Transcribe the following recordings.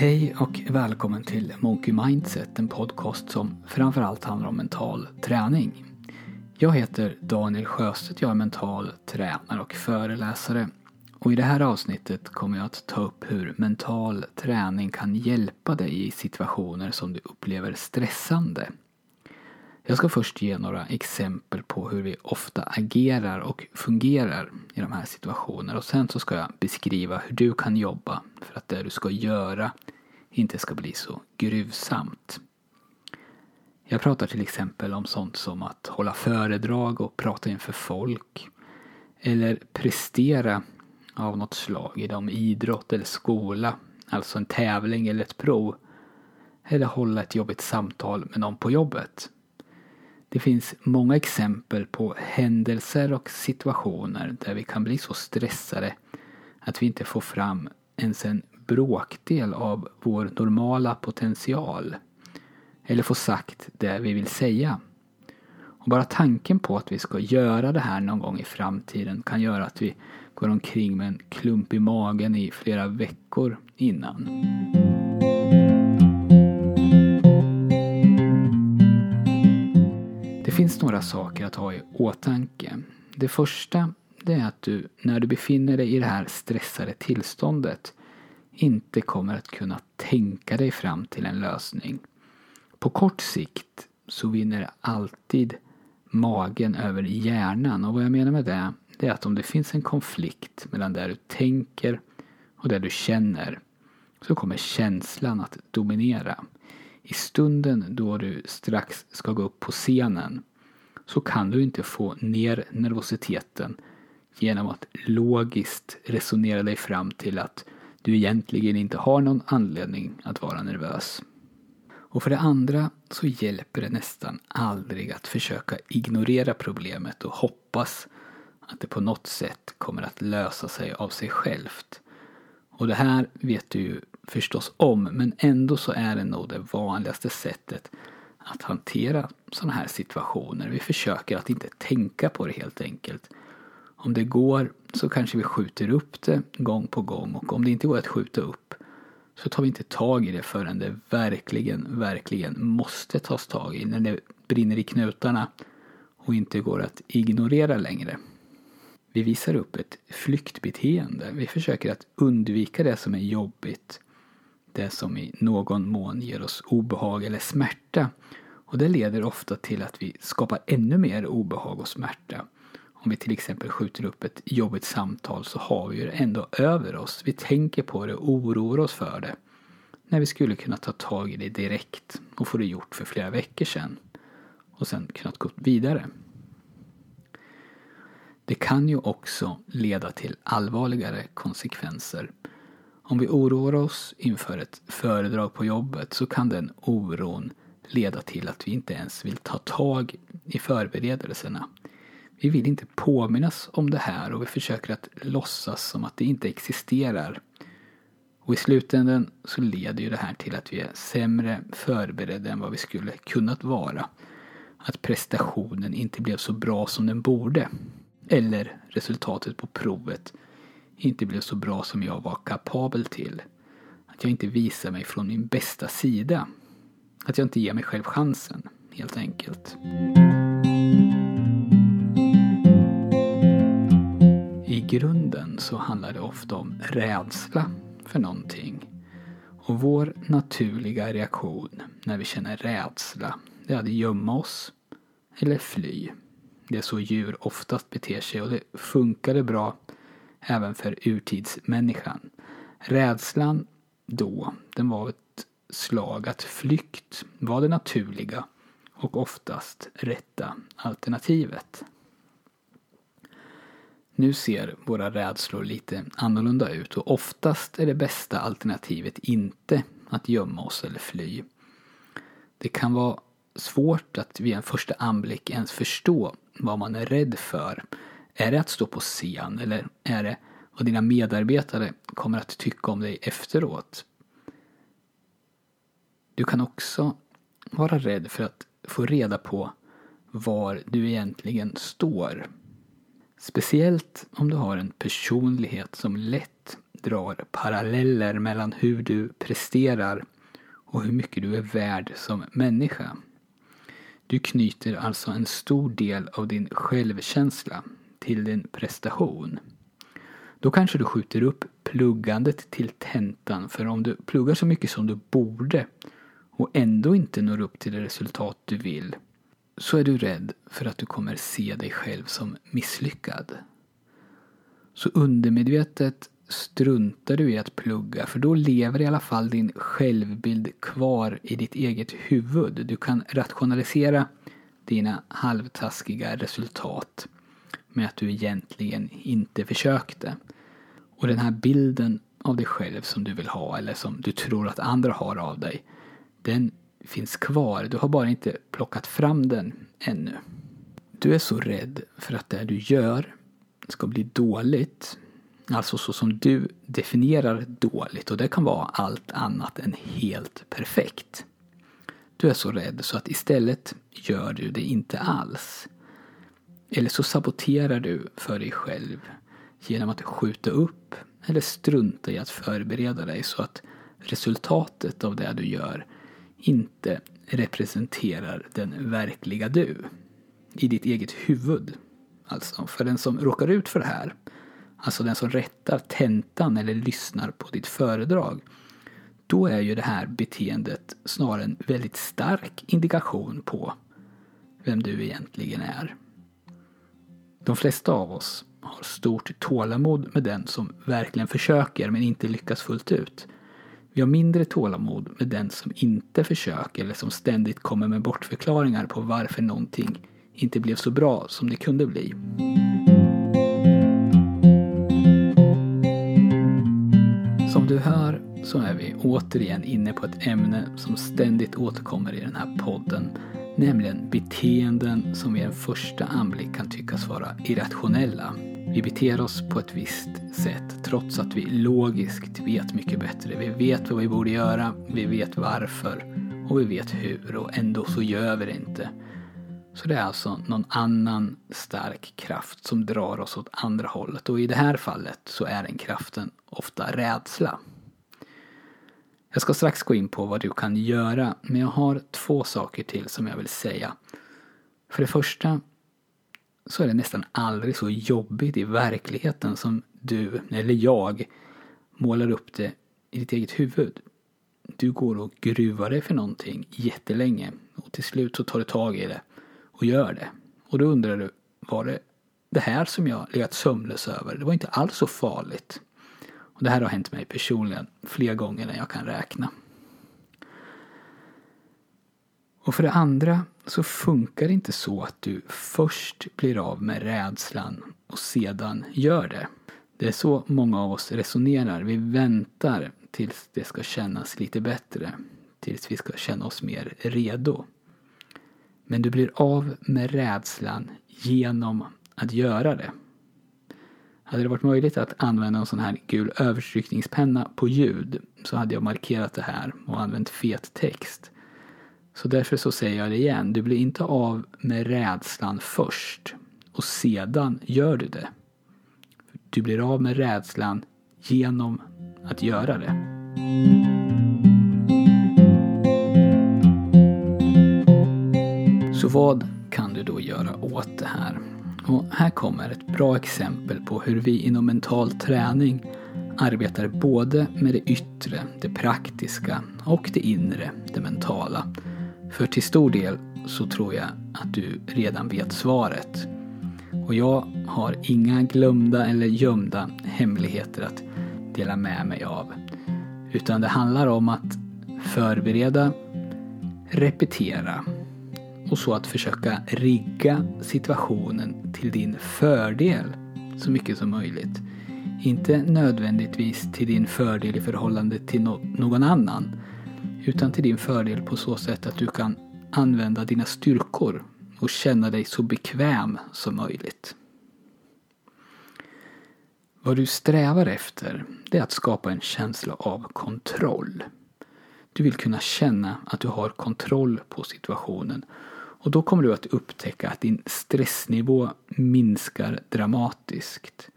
Hej och välkommen till Monkey Mindset, en podcast som framförallt handlar om mental träning. Jag heter Daniel Sjöstedt, jag är mental tränare och föreläsare. Och i det här avsnittet kommer jag att ta upp hur mental träning kan hjälpa dig i situationer som du upplever stressande. Jag ska först ge några exempel på hur vi ofta agerar och fungerar i de här situationerna och sen så ska jag beskriva hur du kan jobba för att det du ska göra inte ska bli så gruvsamt. Jag pratar till exempel om sånt som att hålla föredrag och prata inför folk eller prestera av något slag inom idrott eller skola, alltså en tävling eller ett prov eller hålla ett jobbigt samtal med någon på jobbet. Det finns många exempel på händelser och situationer där vi kan bli så stressade att vi inte får fram ens en bråkdel av vår normala potential. Eller få sagt det vi vill säga. Och bara tanken på att vi ska göra det här någon gång i framtiden kan göra att vi går omkring med en klump i magen i flera veckor innan. Det finns några saker att ha i åtanke. Det första det är att du, när du befinner dig i det här stressade tillståndet, inte kommer att kunna tänka dig fram till en lösning. På kort sikt så vinner alltid magen över hjärnan och vad jag menar med det, det är att om det finns en konflikt mellan det du tänker och det du känner så kommer känslan att dominera. I stunden då du strax ska gå upp på scenen så kan du inte få ner nervositeten genom att logiskt resonera dig fram till att du egentligen inte har någon anledning att vara nervös. Och för det andra så hjälper det nästan aldrig att försöka ignorera problemet och hoppas att det på något sätt kommer att lösa sig av sig självt. Och det här vet du ju förstås om men ändå så är det nog det vanligaste sättet att hantera sådana här situationer. Vi försöker att inte tänka på det helt enkelt. Om det går så kanske vi skjuter upp det gång på gång och om det inte går att skjuta upp så tar vi inte tag i det förrän det verkligen, verkligen måste tas tag i. När det brinner i knutarna och inte går att ignorera längre. Vi visar upp ett flyktbeteende. Vi försöker att undvika det som är jobbigt. Det som i någon mån ger oss obehag eller smärta. Och det leder ofta till att vi skapar ännu mer obehag och smärta. Om vi till exempel skjuter upp ett jobbigt samtal så har vi ju det ändå över oss. Vi tänker på det och oroar oss för det. När vi skulle kunna ta tag i det direkt och få det gjort för flera veckor sedan. Och sen kunnat gå vidare. Det kan ju också leda till allvarligare konsekvenser. Om vi oroar oss inför ett föredrag på jobbet så kan den oron leda till att vi inte ens vill ta tag i förberedelserna. Vi vill inte påminnas om det här och vi försöker att låtsas som att det inte existerar. Och i slutändan så leder ju det här till att vi är sämre förberedda än vad vi skulle kunnat vara. Att prestationen inte blev så bra som den borde. Eller resultatet på provet inte blev så bra som jag var kapabel till. Att jag inte visar mig från min bästa sida. Att jag inte ger mig själv chansen, helt enkelt. Grunden så handlar det ofta om rädsla för någonting. Och vår naturliga reaktion när vi känner rädsla, det är att gömma oss eller fly. Det är så djur oftast beter sig och det funkade bra även för urtidsmänniskan. Rädslan då, den var ett slag att flykt var det naturliga och oftast rätta alternativet. Nu ser våra rädslor lite annorlunda ut och oftast är det bästa alternativet inte att gömma oss eller fly. Det kan vara svårt att vid en första anblick ens förstå vad man är rädd för. Är det att stå på scen eller är det vad dina medarbetare kommer att tycka om dig efteråt? Du kan också vara rädd för att få reda på var du egentligen står. Speciellt om du har en personlighet som lätt drar paralleller mellan hur du presterar och hur mycket du är värd som människa. Du knyter alltså en stor del av din självkänsla till din prestation. Då kanske du skjuter upp pluggandet till tentan för om du pluggar så mycket som du borde och ändå inte når upp till det resultat du vill så är du rädd för att du kommer se dig själv som misslyckad. Så undermedvetet struntar du i att plugga för då lever i alla fall din självbild kvar i ditt eget huvud. Du kan rationalisera dina halvtaskiga resultat med att du egentligen inte försökte. Och den här bilden av dig själv som du vill ha eller som du tror att andra har av dig den finns kvar. Du har bara inte plockat fram den ännu. Du är så rädd för att det du gör ska bli dåligt. Alltså så som du definierar dåligt och det kan vara allt annat än helt perfekt. Du är så rädd så att istället gör du det inte alls. Eller så saboterar du för dig själv genom att skjuta upp eller strunta i att förbereda dig så att resultatet av det du gör inte representerar den verkliga du. I ditt eget huvud. Alltså, för den som råkar ut för det här, alltså den som rättar tentan eller lyssnar på ditt föredrag, då är ju det här beteendet snarare en väldigt stark indikation på vem du egentligen är. De flesta av oss har stort tålamod med den som verkligen försöker men inte lyckas fullt ut. Vi har mindre tålamod med den som inte försöker eller som ständigt kommer med bortförklaringar på varför någonting inte blev så bra som det kunde bli. Som du hör så är vi återigen inne på ett ämne som ständigt återkommer i den här podden. Nämligen beteenden som vid en första anblick kan tyckas vara irrationella. Vi beter oss på ett visst sätt trots att vi logiskt vet mycket bättre. Vi vet vad vi borde göra, vi vet varför och vi vet hur och ändå så gör vi det inte. Så det är alltså någon annan stark kraft som drar oss åt andra hållet och i det här fallet så är den kraften ofta rädsla. Jag ska strax gå in på vad du kan göra men jag har två saker till som jag vill säga. För det första så är det nästan aldrig så jobbigt i verkligheten som du, eller jag, målar upp det i ditt eget huvud. Du går och gruvar dig för någonting jättelänge och till slut så tar du tag i det och gör det. Och då undrar du, var det det här som jag legat sömnlös över? Det var inte alls så farligt. Och det här har hänt mig personligen fler gånger än jag kan räkna. Och för det andra så funkar det inte så att du först blir av med rädslan och sedan gör det. Det är så många av oss resonerar. Vi väntar tills det ska kännas lite bättre. Tills vi ska känna oss mer redo. Men du blir av med rädslan genom att göra det. Hade det varit möjligt att använda en sån här gul överstrykningspenna på ljud så hade jag markerat det här och använt fet text. Så därför så säger jag det igen. Du blir inte av med rädslan först och sedan gör du det. Du blir av med rädslan genom att göra det. Så vad kan du då göra åt det här? Och här kommer ett bra exempel på hur vi inom mental träning arbetar både med det yttre, det praktiska och det inre, det mentala. För till stor del så tror jag att du redan vet svaret. Och jag har inga glömda eller gömda hemligheter att dela med mig av. Utan det handlar om att förbereda, repetera och så att försöka rigga situationen till din fördel så mycket som möjligt. Inte nödvändigtvis till din fördel i förhållande till någon annan utan till din fördel på så sätt att du kan använda dina styrkor och känna dig så bekväm som möjligt. Vad du strävar efter det är att skapa en känsla av kontroll. Du vill kunna känna att du har kontroll på situationen och då kommer du att upptäcka att din stressnivå minskar dramatiskt.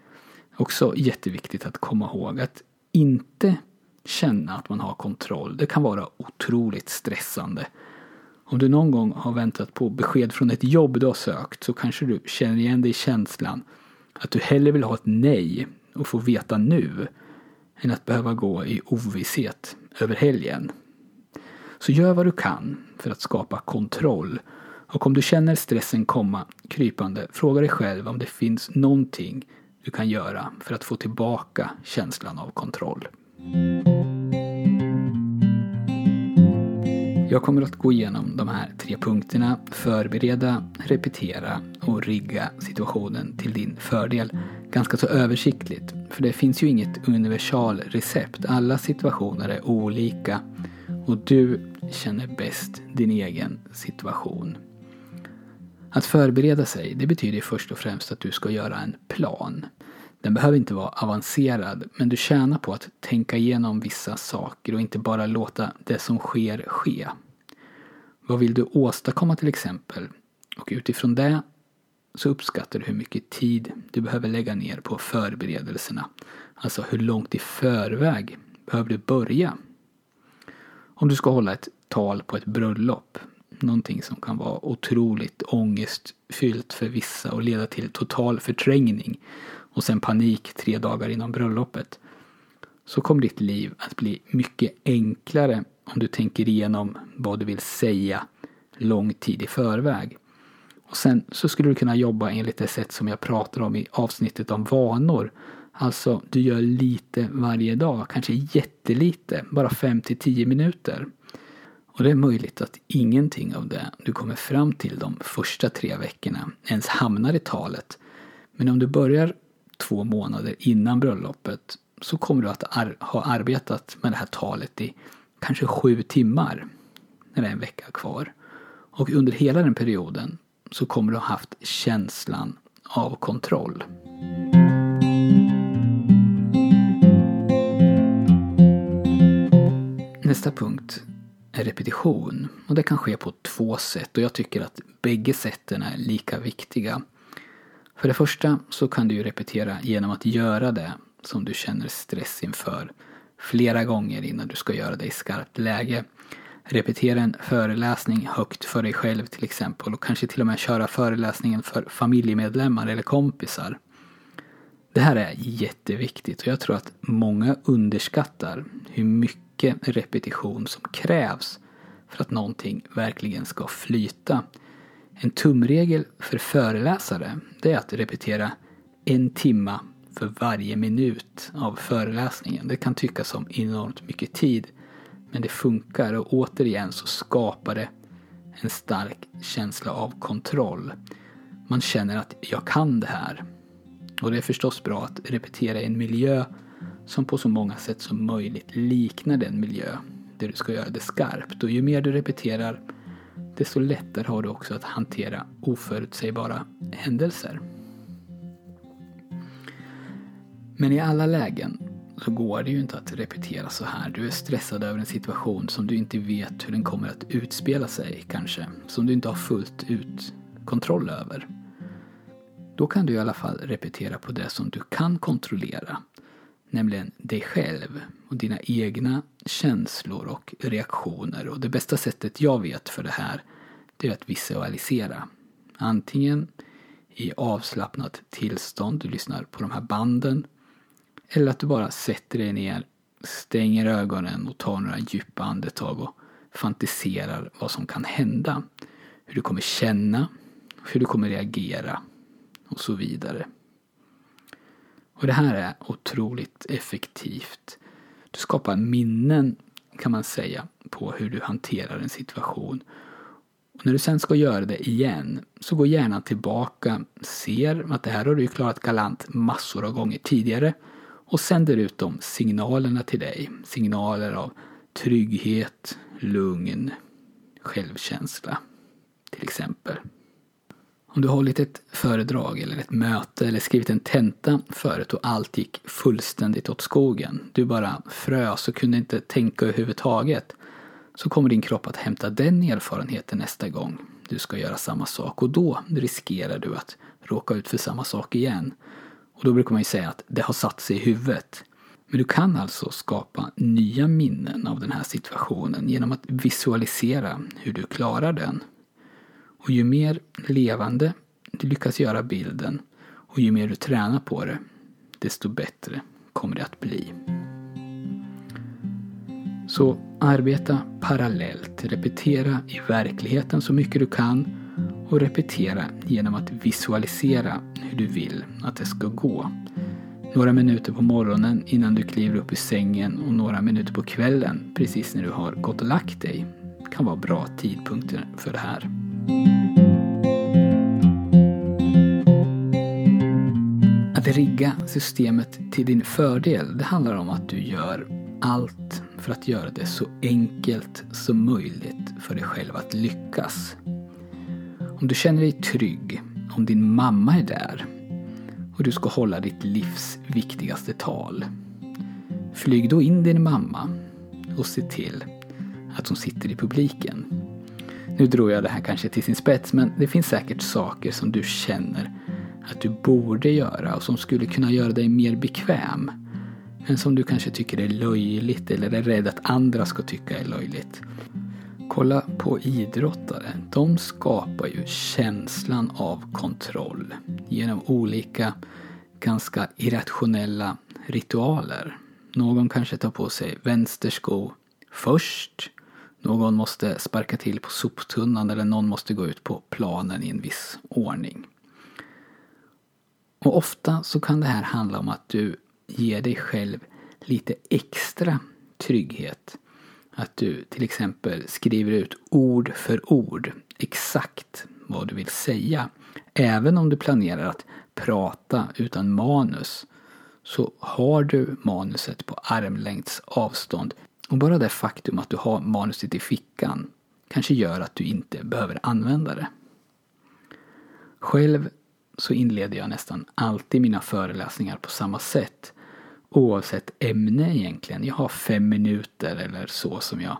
Också jätteviktigt att komma ihåg att inte känna att man har kontroll, det kan vara otroligt stressande. Om du någon gång har väntat på besked från ett jobb du har sökt så kanske du känner igen dig i känslan att du hellre vill ha ett nej och få veta nu än att behöva gå i ovisshet över helgen. Så gör vad du kan för att skapa kontroll och om du känner stressen komma krypande, fråga dig själv om det finns någonting du kan göra för att få tillbaka känslan av kontroll. Jag kommer att gå igenom de här tre punkterna. Förbereda, repetera och rigga situationen till din fördel. Ganska så översiktligt. För det finns ju inget universalrecept. Alla situationer är olika. Och du känner bäst din egen situation. Att förbereda sig, det betyder först och främst att du ska göra en plan. Den behöver inte vara avancerad, men du tjänar på att tänka igenom vissa saker och inte bara låta det som sker ske. Vad vill du åstadkomma till exempel? Och utifrån det så uppskattar du hur mycket tid du behöver lägga ner på förberedelserna. Alltså hur långt i förväg behöver du börja? Om du ska hålla ett tal på ett bröllop, någonting som kan vara otroligt ångestfyllt för vissa och leda till total förträngning och sen panik tre dagar innan bröllopet, så kommer ditt liv att bli mycket enklare om du tänker igenom vad du vill säga lång tid i förväg. Och sen så skulle du kunna jobba enligt det sätt som jag pratar om i avsnittet om vanor. Alltså, du gör lite varje dag, kanske jättelite, bara 5 till 10 minuter. Och det är möjligt att ingenting av det du kommer fram till de första tre veckorna ens hamnar i talet. Men om du börjar två månader innan bröllopet så kommer du att ar ha arbetat med det här talet i kanske sju timmar när det är en vecka kvar. Och under hela den perioden så kommer du ha haft känslan av kontroll. Nästa punkt är repetition. Och det kan ske på två sätt och jag tycker att bägge sätten är lika viktiga. För det första så kan du ju repetera genom att göra det som du känner stress inför flera gånger innan du ska göra det i skarpt läge. Repetera en föreläsning högt för dig själv till exempel och kanske till och med köra föreläsningen för familjemedlemmar eller kompisar. Det här är jätteviktigt och jag tror att många underskattar hur mycket repetition som krävs för att någonting verkligen ska flyta. En tumregel för föreläsare det är att repetera en timma för varje minut av föreläsningen. Det kan tyckas som enormt mycket tid. Men det funkar och återigen så skapar det en stark känsla av kontroll. Man känner att jag kan det här. Och det är förstås bra att repetera i en miljö som på så många sätt som möjligt liknar den miljö där du ska göra det skarpt. Och ju mer du repeterar desto lättare har du också att hantera oförutsägbara händelser. Men i alla lägen så går det ju inte att repetera så här. Du är stressad över en situation som du inte vet hur den kommer att utspela sig kanske. Som du inte har fullt ut kontroll över. Då kan du i alla fall repetera på det som du kan kontrollera. Nämligen dig själv och dina egna känslor och reaktioner. Och det bästa sättet jag vet för det här det är att visualisera. Antingen i avslappnat tillstånd, du lyssnar på de här banden eller att du bara sätter dig ner, stänger ögonen och tar några djupa andetag och fantiserar vad som kan hända. Hur du kommer känna, hur du kommer reagera och så vidare. Och det här är otroligt effektivt. Du skapar minnen kan man säga på hur du hanterar en situation. Och när du sen ska göra det igen så går hjärnan tillbaka, ser att det här har du klarat galant massor av gånger tidigare och sänder ut de signalerna till dig. Signaler av trygghet, lugn, självkänsla till exempel. Om du hållit ett föredrag eller ett möte eller skrivit en tenta förut och allt gick fullständigt åt skogen. Du bara frös och kunde inte tänka överhuvudtaget. Så kommer din kropp att hämta den erfarenheten nästa gång du ska göra samma sak och då riskerar du att råka ut för samma sak igen. Och då brukar man ju säga att det har satt sig i huvudet. Men du kan alltså skapa nya minnen av den här situationen genom att visualisera hur du klarar den. Och ju mer levande du lyckas göra bilden och ju mer du tränar på det, desto bättre kommer det att bli. Så arbeta parallellt, repetera i verkligheten så mycket du kan och repetera genom att visualisera hur du vill att det ska gå. Några minuter på morgonen innan du kliver upp ur sängen och några minuter på kvällen precis när du har gått och lagt dig kan vara bra tidpunkter för det här. Att rigga systemet till din fördel, det handlar om att du gör allt för att göra det så enkelt som möjligt för dig själv att lyckas. Om du känner dig trygg, om din mamma är där och du ska hålla ditt livs viktigaste tal. Flyg då in din mamma och se till att hon sitter i publiken. Nu drog jag det här kanske till sin spets men det finns säkert saker som du känner att du borde göra och som skulle kunna göra dig mer bekväm. Men som du kanske tycker är löjligt eller är rädd att andra ska tycka är löjligt. Kolla på idrottare. De skapar ju känslan av kontroll genom olika ganska irrationella ritualer. Någon kanske tar på sig vänster sko först. Någon måste sparka till på soptunnan eller någon måste gå ut på planen i en viss ordning. Och ofta så kan det här handla om att du ger dig själv lite extra trygghet. Att du till exempel skriver ut ord för ord exakt vad du vill säga. Även om du planerar att prata utan manus så har du manuset på armlängds avstånd. Och bara det faktum att du har manuset i fickan kanske gör att du inte behöver använda det. Själv så inleder jag nästan alltid mina föreläsningar på samma sätt. Oavsett ämne egentligen. Jag har fem minuter eller så som jag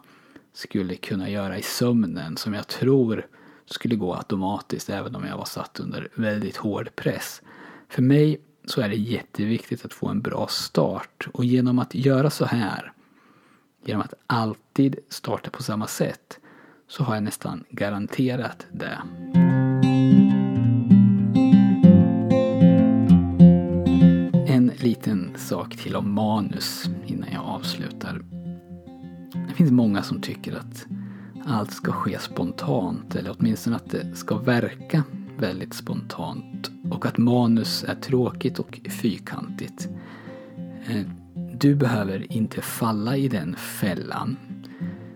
skulle kunna göra i sömnen som jag tror skulle gå automatiskt även om jag var satt under väldigt hård press. För mig så är det jätteviktigt att få en bra start och genom att göra så här, genom att alltid starta på samma sätt, så har jag nästan garanterat det. En liten sak till om manus innan jag avslutar. Det finns många som tycker att allt ska ske spontant eller åtminstone att det ska verka väldigt spontant och att manus är tråkigt och fyrkantigt. Eh, du behöver inte falla i den fällan.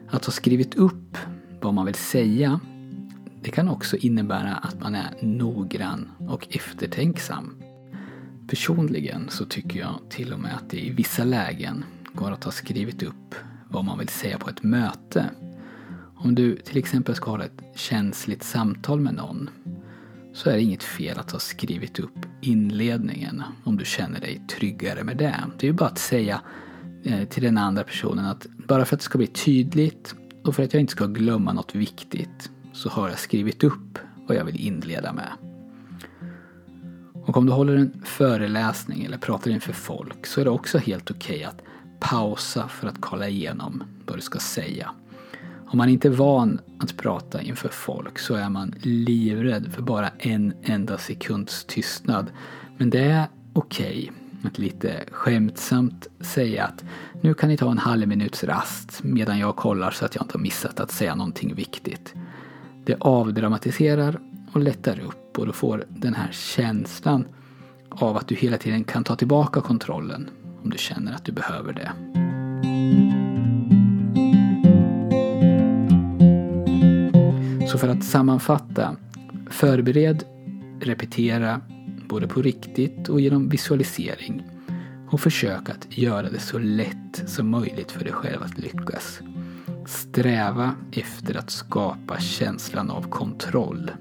Att ha skrivit upp vad man vill säga det kan också innebära att man är noggrann och eftertänksam. Personligen så tycker jag till och med att det i vissa lägen går att ha skrivit upp vad man vill säga på ett möte. Om du till exempel ska ha ett känsligt samtal med någon så är det inget fel att ha skrivit upp inledningen om du känner dig tryggare med det. Det är ju bara att säga eh, till den andra personen att bara för att det ska bli tydligt och för att jag inte ska glömma något viktigt så har jag skrivit upp vad jag vill inleda med. Och om du håller en föreläsning eller pratar inför folk så är det också helt okej okay att pausa för att kolla igenom vad du ska säga. Om man inte är van att prata inför folk så är man livrädd för bara en enda sekunds tystnad. Men det är okej okay att lite skämtsamt säga att nu kan ni ta en halv minuts rast medan jag kollar så att jag inte har missat att säga någonting viktigt. Det avdramatiserar och lättar upp och du får den här känslan av att du hela tiden kan ta tillbaka kontrollen om du känner att du behöver det. Så för att sammanfatta. Förbered, repetera både på riktigt och genom visualisering. Och försök att göra det så lätt som möjligt för dig själv att lyckas. Sträva efter att skapa känslan av kontroll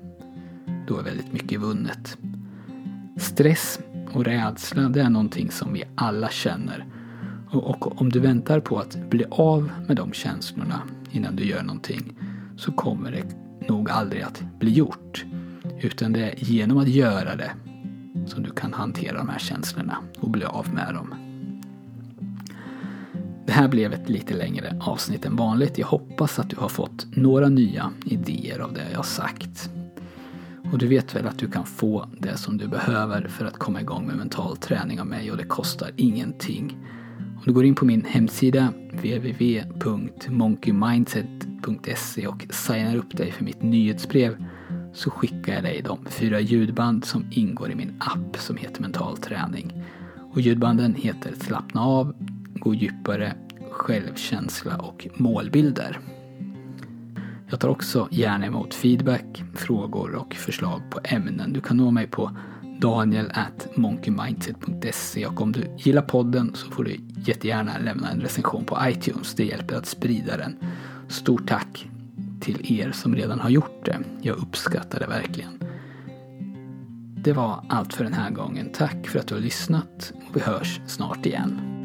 då är väldigt mycket vunnet. Stress och rädsla, det är någonting som vi alla känner. Och, och, om du väntar på att bli av med de känslorna innan du gör någonting så kommer det nog aldrig att bli gjort. Utan det är genom att göra det som du kan hantera de här känslorna och bli av med dem. Det här blev ett lite längre avsnitt än vanligt. Jag hoppas att du har fått några nya idéer av det jag har sagt. Och du vet väl att du kan få det som du behöver för att komma igång med mental träning av mig och det kostar ingenting. Om du går in på min hemsida www.monkeymindset.se och signar upp dig för mitt nyhetsbrev så skickar jag dig de fyra ljudband som ingår i min app som heter mental träning. Och ljudbanden heter Slappna av, Gå djupare, Självkänsla och Målbilder. Jag tar också gärna emot feedback, frågor och förslag på ämnen. Du kan nå mig på daniel at monkeymindset.se och om du gillar podden så får du jättegärna lämna en recension på iTunes. Det hjälper att sprida den. Stort tack till er som redan har gjort det. Jag uppskattar det verkligen. Det var allt för den här gången. Tack för att du har lyssnat och vi hörs snart igen.